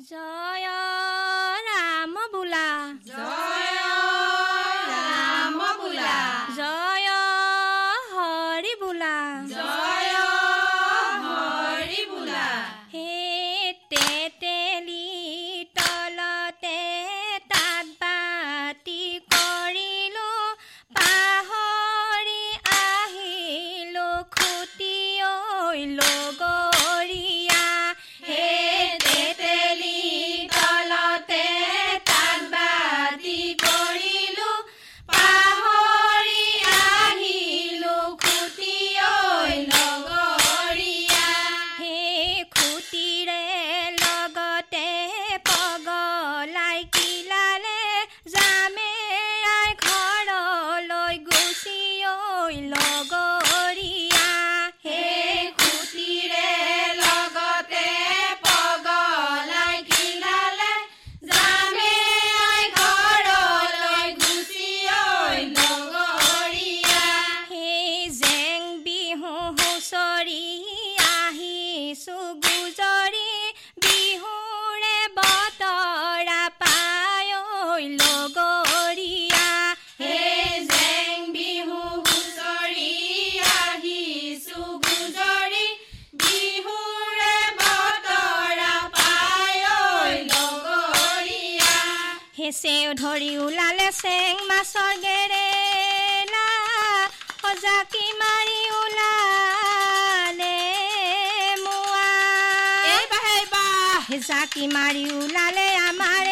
জয় ৰাম বোলা go চেও ধৰি ওলালে চেং মাছৰ গেৰেলা। সজাকি মাৰি ওলালে মোৱা। জাকি মাৰি ওলালে আমাৰ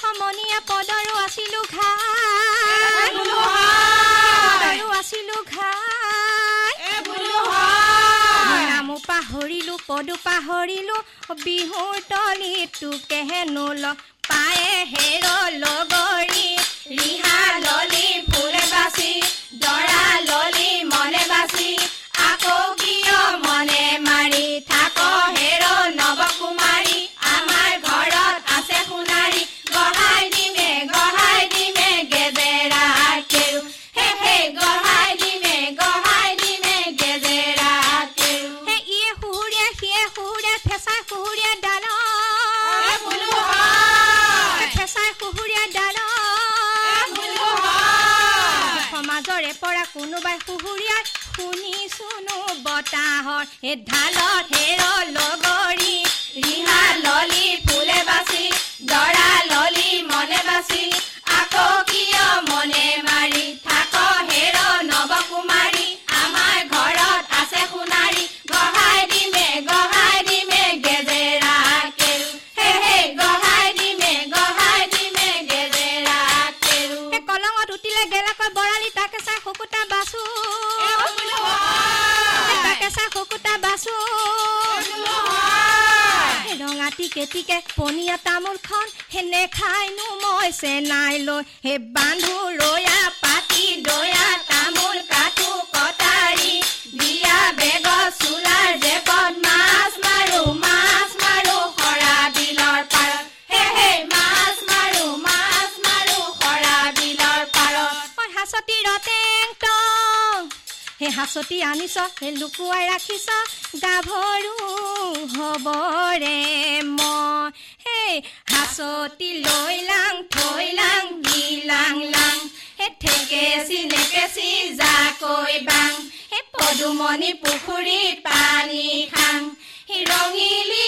সমনীয়া পদৰো আছিলো ঘাই আছিলো ঘাইমো পাহৰিলো পদো পাহৰিলো বিহুৰ তলিত তোকেহে নোল পায়ে হেৰ লগৰ কোনোবাই সুহুৰিয়াই শুনি চুনো বতাহৰ? ঢালত হেৰ লগৰী ৰিহা ললি ফুলে কেতিকে পনীয়া তামোলখন সেনে খাইনো মই চেনাই লৈ হে বান্ধো ৰয়া পাতি দয়া তামোল কাটো কটাৰী। বিয়া বেগত চোলাৰ জেপত মাছ মাৰো মাছ মাৰো সৰা বিলৰ পাৰত। হে হে মাছ মাৰো মাছ মাৰো সৰা বিলৰ পাৰত। হাঁচতি ৰটেং হে হাঁচতি আনিছ হে লুকুৱাই ৰাখিছ গাভৰু হ'বৰে। চতি লৈ লাং থৈ লাং গি লাং লাং হে ঠেকে চিনেকে চি জাকৈ বাং হে পদুমণি পুখুৰী পানী খাং হে ৰঙিলি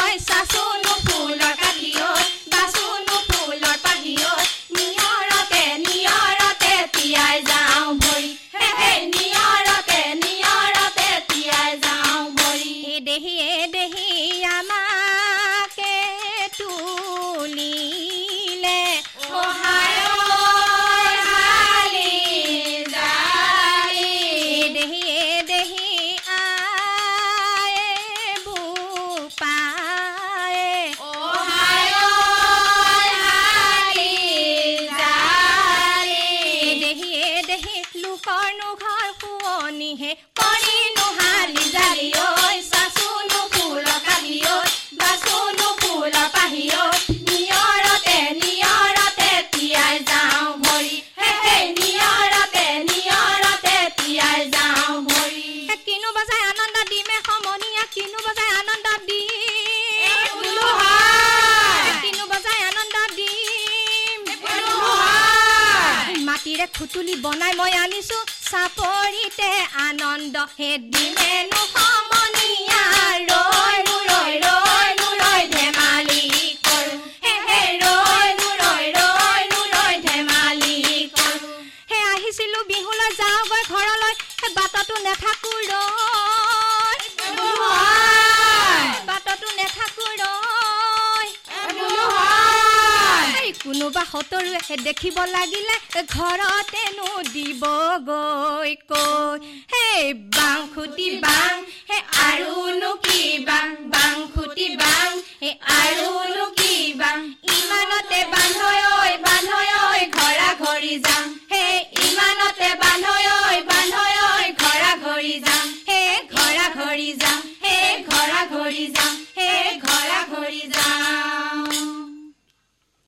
নিহে কৰি নোহালি জালি ঐ চাচুনো ফুল কালি ঐ বাচুনো ফুল পাহি ঐ নিয়ৰতে নিয়ৰতে তিয়াই যাওঁ ভৰি। হে হে নিয়ৰতে নিয়ৰতে তিয়াই যাওঁ ভৰি। কিনো বজাই আনন্দ দিমে সমনীয়া কিনো বজাই আনন্দ মাটিৰে খুটুলি বনাই মই আনিছো। চাপৰিতে আনন্দ হে দিমেনো সমনীয়া ৰৈ ৰৈ ৰৈ ৰৈ ধেমালি কৰো হে হে ৰৈ ৰৈ ৰৈ ধেমালি কৰো হে আহিছিলো বিহুলৈ যাওঁগৈ ঘৰলৈ হে বাটতো নেথাকো কোনোবা সতৰুৱে হে দেখিব লাগিলে ঘৰতেনো দিবগৈ কৈ। হেই বাং খুটি বাং হে আৰুনো কি বাং? বাং খুটি বাং হে আৰুনো কি বাং? ইমানতে বান্ধৈ ঐ